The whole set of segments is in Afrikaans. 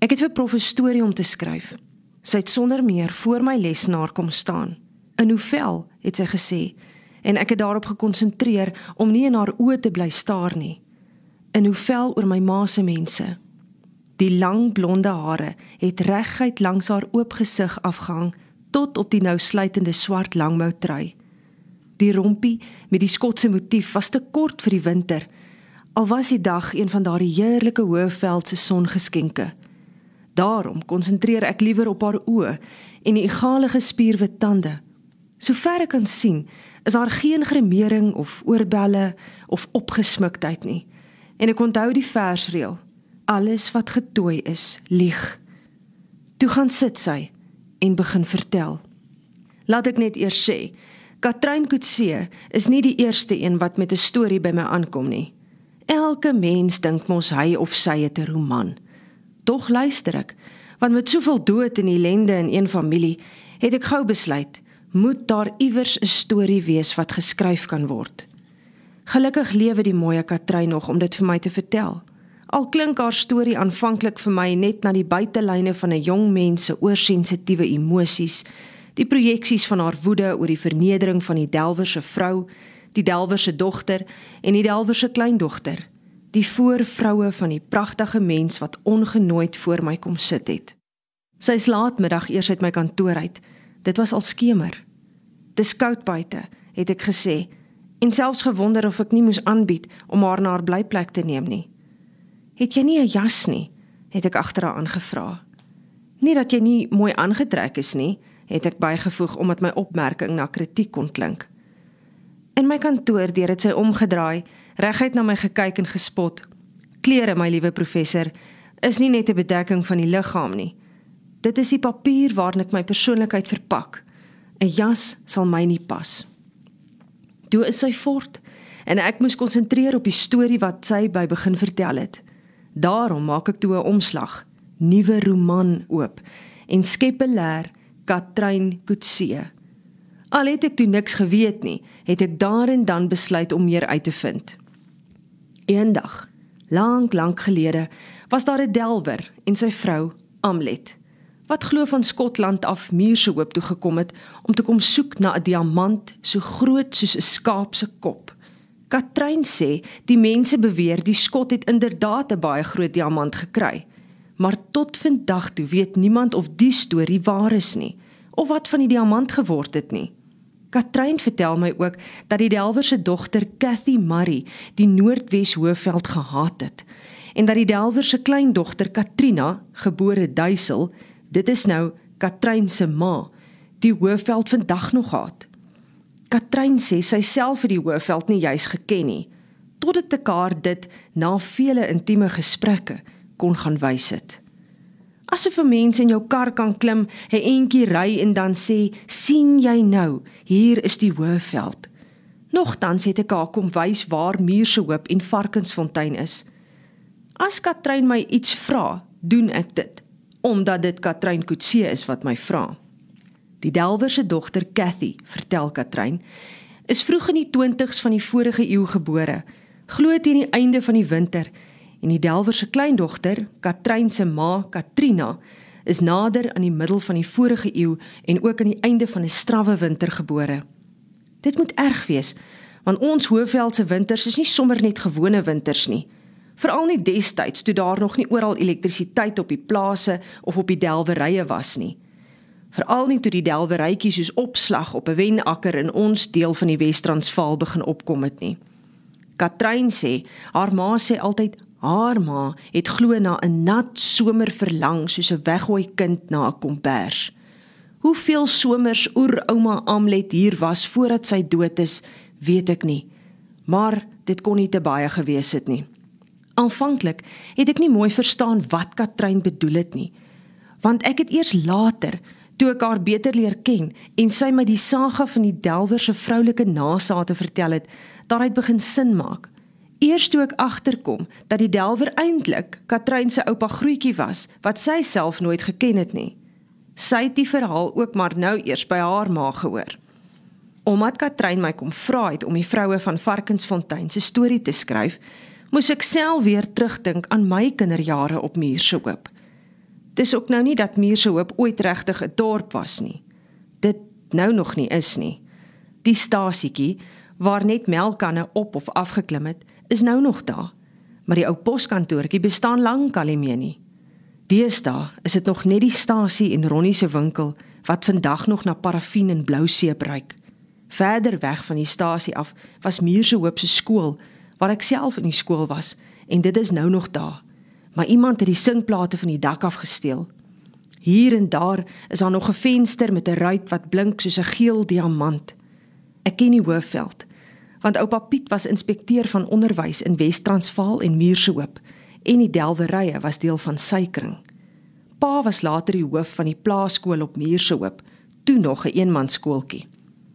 Ek het vir prof 'n storie om te skryf. Sy het sonder meer voor my lesenaar kom staan. In hoevel het sy gesê en ek het daarop gekonsentreer om nie in haar oë te bly staar nie. In hoevel oor my ma se mense. Die lang blonde hare het reguit langs haar oop gesig afgehang tot op die nou sluitende swart langmou trui. Die rompie met die skotse motief was te kort vir die winter. Al was die dag een van daardie heerlike hoëveldse songeskenke. Daarom konsentreer ek liewer op haar oë en die egalige spierwit tande. Sover ek kan sien, is daar geen gremering of oorbelle of opgesmiktheid nie. En ek onthou die versreël: Alles wat getooi is, lieg. Toe gaan sit sy en begin vertel. Laat ek net eers sê, Katrein Kutse is nie die eerste een wat met 'n storie by my aankom nie. Elke mens dink mos hy of sy het 'n roman. Tog luister ek, want met soveel dood en ellende in een familie, het ek gou besluit, moet daar iewers 'n storie wees wat geskryf kan word. Gelukkig lewe die mooi Katrein nog om dit vir my te vertel. Al klink haar storie aanvanklik vir my net na die buitelyne van 'n jong mens se oorsensitiewe emosies, die projeksies van haar woede oor die vernedering van die Delwer se vrou, die Delwer se dogter en die Delwer se kleindogter, die voorvroue van die pragtige mens wat ongenooid voor my kom sit het. Sy's laatmiddag eers uit my kantoor uit. Dit was al skemer. Dis koud buite, het ek gesê, en selfs gewonder of ek nie moes aanbied om haar na haar blyplek te neem nie. "Het jy nie 'n jas nie?" het ek agter haar aangevra. "Nie dat jy nie mooi aangetrek is nie," het ek bygevoeg omdat my opmerking na kritiek kon klink. In my kantoor deur het sy omgedraai, reguit na my gekyk en gespot. "Klere, my liewe professor, is nie net 'n bedekking van die liggaam nie. Dit is die papier waarin ek my persoonlikheid verpak. 'n Jas sal my nie pas." Toe is sy fort en ek moes konsentreer op die storie wat sy by begin vertel het. Daarom maak ek toe 'n omslag, nuwe roman oop en skep 'n leer Katrein Kutse. Al het ek toe niks geweet nie, het ek daar en dan besluit om meer uit te vind. Eendag, lank lank gelede, was daar 'n delwer en sy vrou, Amlet, wat glo van Skotland af muurse hoop toe gekom het om te kom soek na 'n diamant so groot soos 'n skaap se kop. Katrein sê die mense beweer die skot het inderdaad 'n baie groot diamant gekry. Maar tot vandag toe weet niemand of die storie waar is nie of wat van die diamant geword het nie. Katrein vertel my ook dat die Delwer se dogter Cathy Murray die Noordwes Hoëveld gehaat het en dat die Delwer se kleindogter Katrina, gebore Duisel, dit is nou Katrein se ma, die Hoëveld vandag nog haat. Katrein sê sy self het die Hoëveld nie juis geken nie tot dit mekaar dit na vele intieme gesprekke kon gaan wys het. Asof 'n mens in jou kar kan klim, 'n entjie ry en dan sê, "sien jy nou, hier is die Hoëveld." Nogtans het ek haar kom wys waar Muurshoop en Varkensfontein is. As Katrein my iets vra, doen ek dit, omdat dit Katrein Kutse is wat my vra. Die Delwer se dogter Cathy, vertel Katrein, is vroeg in die 20's van die vorige eeu gebore, glo teen die einde van die winter en die Delwer se kleindogter, Katrein se ma, Katrina, is nader aan die middel van die vorige eeu en ook aan die einde van 'n strawwe winter gebore. Dit moet erg wees, want ons Hoëveldse winters is nie sommer net gewone winters nie. Veral nie destyds toe daar nog nie oral elektrisiteit op die plase of op die delwerye was nie veral nie toe die delwerytjies soos opslag op 'n wenakker in ons deel van die Wes-Transvaal begin opkom het nie. Katrein sê haar ma sê altyd haar ma het glo na 'n nat somer verlang soos 'n weggooi kind na 'n kombers. Hoeveel somers oerouma Amlet hier was voordat sy dood is, weet ek nie. Maar dit kon nie te baie gewees het nie. Aanvanklik het ek nie mooi verstaan wat Katrein bedoel het nie, want ek het eers later toe ek haar beter leer ken en sy my die saga van die Delwer se vroulike nageslagte vertel het, daaruit begin sin maak. Eers toe ek agterkom dat die Delwer eintlik Katrein se oupa Grootjie was wat sy self nooit geken het nie. Sy het die verhaal ook maar nou eers by haar ma gehoor. Omdat Katrein my kom vra het om die vroue van Varkensfontein se storie te skryf, moes ek self weer terugdink aan my kinderjare op Muurshoop. Dis ook nou nie dat Muurshoop ooit regtig 'n dorp was nie. Dit nou nog nie is nie. Die stasietjie waar net melkkanne op of afgeklim het, is nou nog daar. Maar die ou poskantoortjie bestaan lank al nie meer nie. Deesdae is dit nog net die stasie en Ronnie se winkel wat vandag nog na parafien en blou seep ruik. Verder weg van die stasie af was Muurshoop se skool waar ek self in die skool was en dit is nou nog daar. Maar iemand het die singplate van die dak af gesteel. Hier en daar is daar nog 'n venster met 'n ruit wat blink soos 'n geel diamant. Ek ken die Hoofveld want oupa Piet was inspekteur van onderwys in Wes-Transvaal en Muurshoop en die delwerye was deel van sy kring. Pa was later die hoof van die plaaskool op Muurshoop, toe nog 'n een eenmanskooltjie.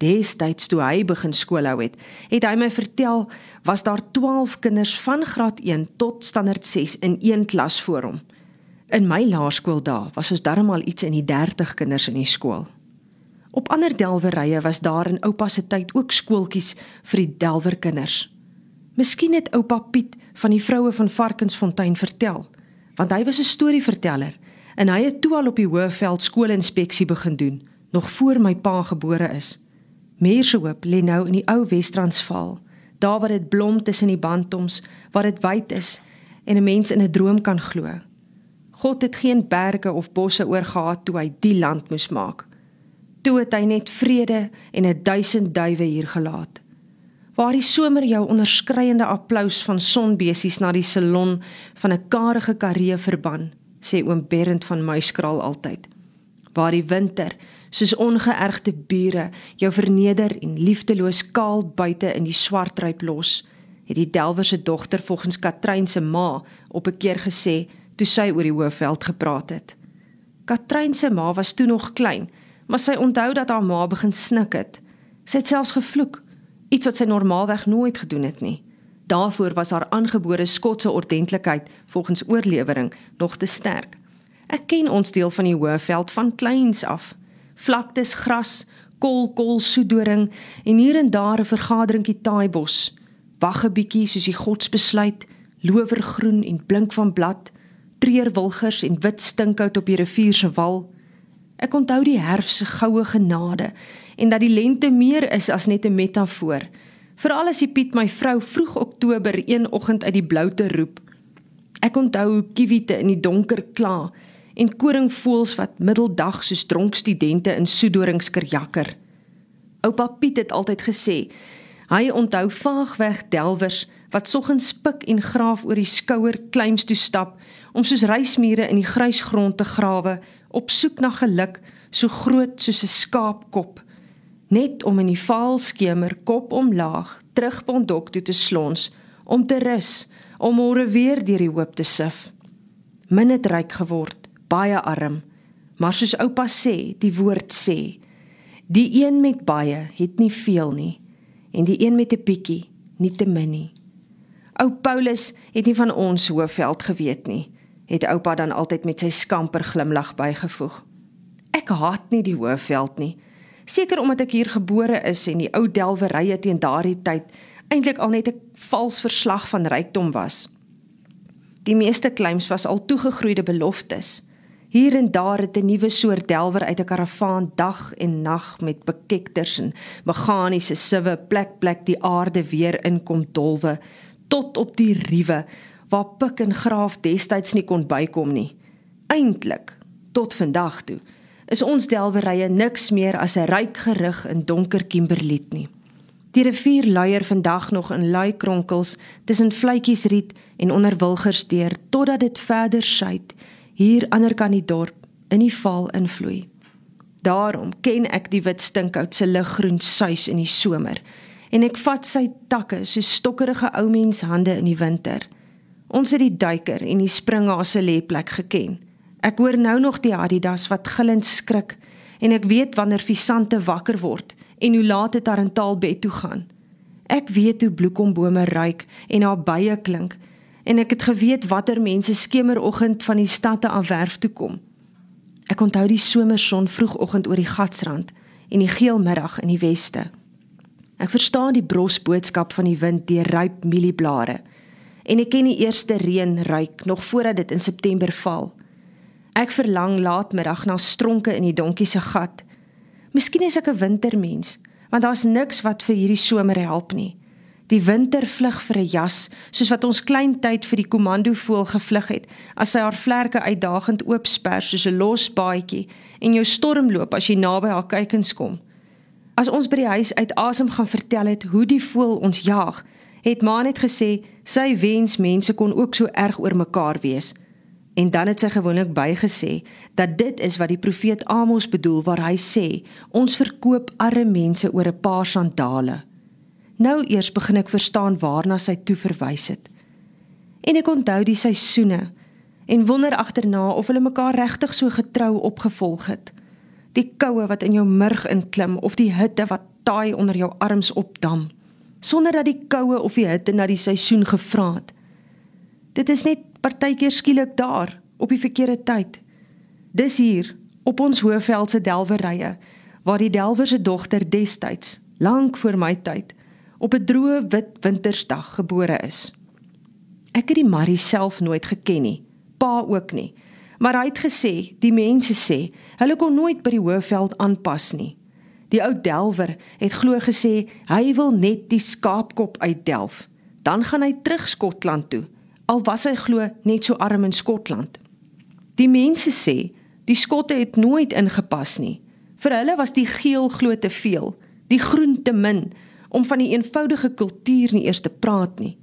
Destyds toe hy begin skoolhou het, het hy my vertel was daar 12 kinders van graad 1 tot standaard 6 in een klas voor hom. In my laerskool daar was ons darmal iets in die 30 kinders in die skool. Op ander delwerye was daar in oupa se tyd ook skooltjies vir die delwer kinders. Miskien het oupa Piet van die vroue van Varkensfontein vertel, want hy was 'n storieverteller en hy het toe al op die Hoëveld skoolinspeksie begin doen, nog voor my pa gebore is. Meersehoop lê nou in die ou Wes-Transvaal, daar waar dit blom tussen die bantoms, waar dit wyd is en 'n mens in 'n droom kan glo. God het geen berge of bosse oorgehad toe hy die land moes maak. Toe het hy net vrede en 'n duisend duwe hier gelaat. Waar die somer jou onderskreiende applous van sonbesies na die salon van 'n karige karee verban, sê oom Berend van Muiskraal altyd. Waar die winter soos ongeërgde bure jou verneder en liefdeloos kaal buite in die swartryp los, het die Delwer se dogter volgens Katrein se ma op 'n keer gesê toe sy oor die hoofveld gepraat het. Katrein se ma was toe nog klein, maar sy onthou dat haar ma begin snik het. Sy het selfs gevloek, iets wat sy normaalweg nooit gedoen het nie. Daarvoor was haar aangebore skotse ordentlikheid volgens oorlewering nog te sterk. Ek ken ons deel van die hoofveld van kleins af vlaktes gras, kol, kol, soedoring en hier en daar 'n vergaderingkie taaibos. Wag 'n bietjie soos die godsbesluit, lowergroen en blink van blad, treurwilgers en wit stinkhout op die rivier se wal. Ek onthou die herfs se goue genade en dat die lente meer is as net 'n metafoor. Veral as die Piet my vrou vroeg Oktober een oggend uit die bloute roep. Ek onthou hoe kiewite in die donker kla en koringvoëls wat middeldag soos dronk studente in soedoringskirjakker. Oupa Piet het altyd gesê hy onthou vaagweg delwers wat soggens pik en graaf oor die skouer kleims toe stap om soos reismure in die grysgrond te grawe op soek na geluk so groot soos 'n skaapkop net om in die vaal skemer kop omlaag terug bondok toe te slons om te rus om môre weer deur die hoop te sif min het ryk geword baie arm. Maar soos oupa sê, die woord sê, die een met baie het nie veel nie en die een met 'n bietjie nie te min nie. Ou Paulus het nie van ons hoofveld geweet nie, het oupa dan altyd met sy skamper glimlag bygevoeg. Ek haat nie die hoofveld nie. Seker omdat ek hier gebore is en die ou delwerye teen daardie tyd eintlik al net 'n vals verslag van rykdom was. Die meeste claims was al toegegroeide beloftes. Hier en daar het 'n nuwe soort delwer uit 'n karavaan dag en nag met bekekters en meganiese siwe plek plek die aarde weer inkom dolwe tot op die riewe waar pik en graaf destyds nie kon bykom nie. Eintlik tot vandag toe is ons delwerye niks meer as 'n ryk gerig in donker kimberliet nie. Die rivier luier vandag nog in lui kronkels tussen vletjiesriet en onder wilgersdeur totdat dit verder suid hier ander kan die dorp in die val invloei. Daarom ken ek die wit stinkhout se liggroen suis in die somer en ek vat sy takke so stokkerige ou mens hande in die winter. Ons het die duiker en die springhase lêplek geken. Ek hoor nou nog die Adidas wat gillend skrik en ek weet wanneer visante wakker word en hoe laat dit haar in taalbed toe gaan. Ek weet hoe bloekombome ruik en haar bye klink en ek het geweet watter mense skemeroggend van die stad te afwerf toe kom. Ek onthou die somerson vroegoggend oor die gatsrand en die geel middag in die weste. Ek verstaan die bros boodskap van die wind deur ryp mielieblare en ek ken die eerste reën ruik nog voordat dit in September val. Ek verlang laatmiddag na stronke in die donkie se gat. Miskien is ek 'n wintermens, want daar's niks wat vir hierdie somer help nie. Die winter vlug vir 'n jas, soos wat ons klein tyd vir die kommandovoël gevlug het, as sy haar vlerke uitdagend oopsper soos 'n los baadjie en jou stormloop as jy naby haar kykens kom. As ons by die huis uit asem gaan vertel het hoe die voël ons jaag, het ma net gesê sy wens mense kon ook so erg oor mekaar wees. En dan het sy gewoonlik bygesê dat dit is wat die profeet Amos bedoel waar hy sê ons verkoop arme mense oor 'n paar sandale. Nou eers begin ek verstaan waarna sy toe verwys het. En ek onthou die seisoene en wonder agterna of hulle mekaar regtig so getrou opgevolg het. Die koue wat in jou murg inklim of die hitte wat taai onder jou arms opdam sonder dat die koue of die hitte na die seisoen gevra het. Dit is net partykeer skielik daar op die verkeerde tyd. Dis hier op ons Hoëveldse delwerrye waar die delwer se dogter destyds, lank voor my tyd, op 'n droë wit wintersdag gebore is. Ek het die Marie self nooit geken nie, pa ook nie. Maar hy het gesê, die mense sê, hulle kon nooit by die Hoëveld aanpas nie. Die ou delwer het glo gesê hy wil net die skaapkop uitdelf. Dan gaan hy terug Skotland toe al was hy glo net so arm in Skotland. Die mense sê die skotte het nooit ingepas nie. Vir hulle was die geel glo te veel, die groen te min om van die eenvoudige kultuur nie eers te praat nie.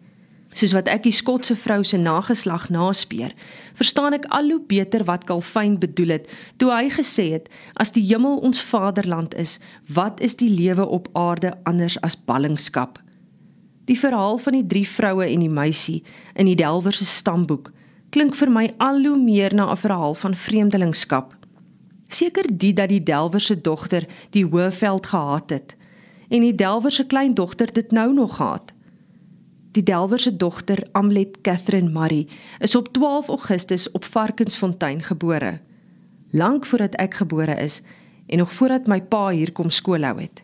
Soos wat ek die skotse vrou se nageslag naspeur, verstaan ek al hoe beter wat Calvin bedoel het toe hy gesê het as die hemel ons vaderland is, wat is die lewe op aarde anders as ballingskap? Die verhaal van die drie vroue en die meisie in die Delwer se stamboek klink vir my al hoe meer na 'n verhaal van vreemdelingskap. Seker die dat die Delwer se dogter die Hoëveld gehaat het en die Delwer se kleindogter dit nou nog haat. Die Delwer se dogter Amlet Catherine Marie is op 12 Augustus op Varkensfontein gebore. Lank voordat ek gebore is en nog voordat my pa hier kom skoolhou het.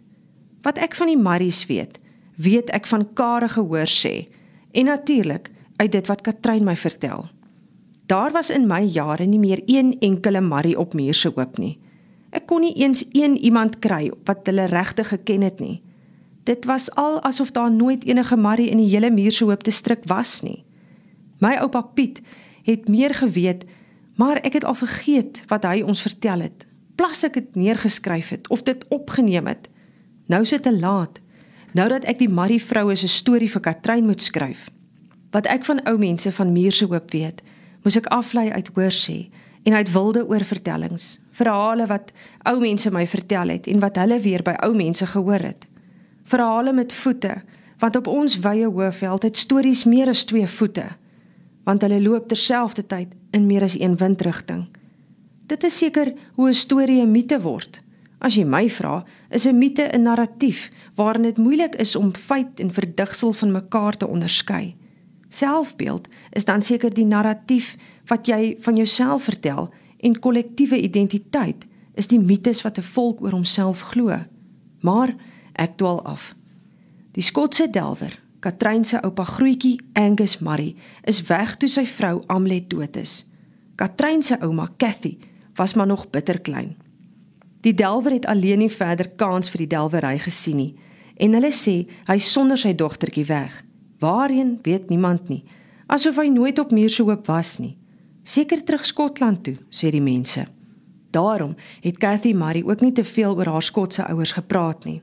Wat ek van die Maries weet, weet ek van Kare gehoor sê en natuurlik uit dit wat Katrein my vertel. Daar was in my jare nie meer een enkele Marie op muur se hoop nie. Ek kon nie eens een iemand kry wat hulle regtig geken het nie. Dit was al asof daar nooit enige Marie in die hele muur se hoop te stryk was nie. My oupa Piet het meer geweet, maar ek het al vergeet wat hy ons vertel het. Plas ek dit neergeskryf het of dit opgeneem het. Nou sit dit laat. Nou dat ek die Marie vroue se storie vir Katrein moet skryf. Wat ek van ou mense van Muurse Hoop weet, moes ek aflei uit hoorsê en uit wilde oorvertellings, verhale wat ou mense my vertel het en wat hulle weer by ou mense gehoor het. Verhale met voete, want op ons wye hoëveld het stories meer as twee voete, want hulle loop terselfdertyd in meer as een windrigting. Dit is seker hoe 'n storie 'n mite word. As jy my vra, is 'n mite 'n narratief waarin dit moeilik is om feit en verdigsel van mekaar te onderskei. Selfbeeld is dan seker die narratief wat jy van jouself vertel en kollektiewe identiteit is die mites wat 'n volk oor homself glo. Maar ek dwaal af. Die Skotse delwer, Katrein se oupa grootjie Angus Murray, is weg toe sy vrou Amlet dood is. Katrein se ouma Cathy was maar nog bitter klein. Die delwer het alleen nie verder kans vir die delwery gesien nie en hulle sê hy sonder sy dogtertjie weg. Waarheen weet niemand nie. Asof hy nooit op Muurse Hoop was nie. Seker terug Skotland toe, sê die mense. Daarom het Cathy Murray ook nie te veel oor haar Skotse ouers gepraat nie.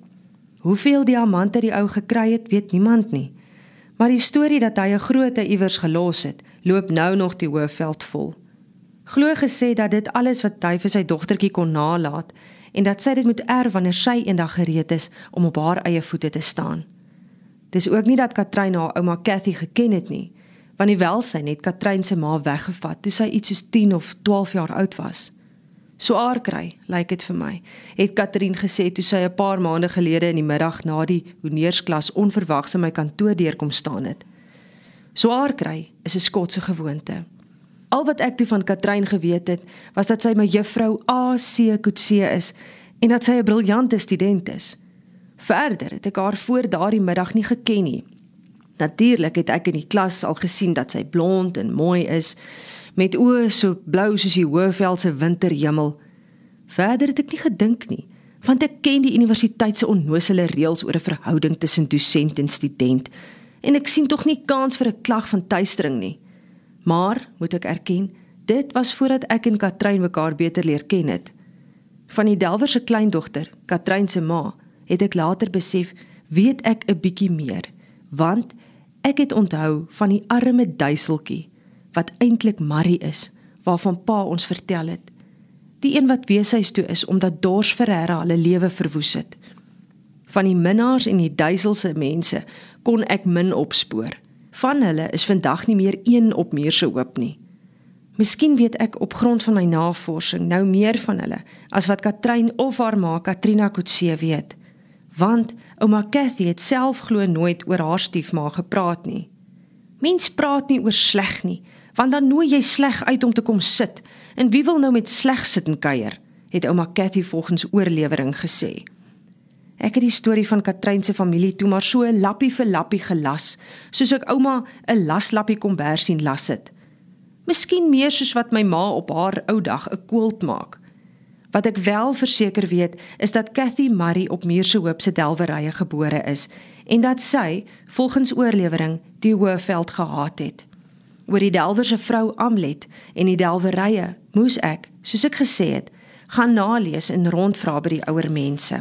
Hoeveel diamante die ou gekry het, weet niemand nie. Maar die storie dat hy 'n groote iewers gelos het, loop nou nog die hoofveld vol glo gesê dat dit alles wat hy vir sy dogtertjie kon nalat en dat sy dit moet erf wanneer sy eendag gereed is om op haar eie voete te staan. Dis ook nie dat Katrein haar ouma Cathy geken het nie, want die welsyn het Katrein se ma weggevat toe sy iets soos 10 of 12 jaar oud was. So aar kry, lyk like dit vir my, het Katrin gesê toe sy 'n paar maande gelede in die middag na die hoeneersklas onverwags in my kantoor deurkom staan het. So aar kry is 'n skotse gewoonte. Al wat ek toe van Katrein geweet het, was dat sy my juffrou AC Kutse is en dat sy 'n briljante student is. Verder het ek haar voor daardie middag nie geken nie. Natuurlik het ek in die klas al gesien dat sy blond en mooi is, met oë so blou soos die Hoëveld se winterhemel. Verder het ek nie gedink nie, want ek ken die universiteit se onnoosele reëls oor 'n verhouding tussen dosent en student en ek sien tog nie kans vir 'n klag van tuistering nie. Maar, moet ek erken, dit was voordat ek en Katrein mekaar beter leer ken het. Van die Delwer se kleindogter, Katrein se ma, het ek later besef, weet ek 'n bietjie meer, want ek het onthou van die arme duiseltjie wat eintlik Marie is, waarvan pa ons vertel het. Die een wat weeshuis toe is omdat dors vir haar hulle lewe verwoes het. Van die minnaars en die duiselse mense kon ek min opspoor. Van hulle is vandag nie meer een op meer se hoop nie. Miskien weet ek op grond van my navorsing nou meer van hulle as wat Katrein of haar ma Katrina Kutse weet. Want ouma Cathy het self glo nooit oor haar stiefma gepraat nie. Mens praat nie oor sleg nie, want dan nooi jy sleg uit om te kom sit. En wie wil nou met sleg sit en kuier? het ouma Cathy volgens oorlewering gesê. Ek het die storie van Katrein se familie toe maar so lappie vir lappie gelas, soos ek ouma 'n laslappie kombers sien las het. Miskien meer soos wat my ma op haar ou dag 'n koeld maak. Wat ek wel verseker weet, is dat Cathy Murray op Muurshoop se Delwerye gebore is en dat sy, volgens oorlewering, die Hoëveld gehaat het. Oor die Delwer se vrou Amlet en die Delwerye moes ek, soos ek gesê het, gaan nalees en rondvra by die ouer mense.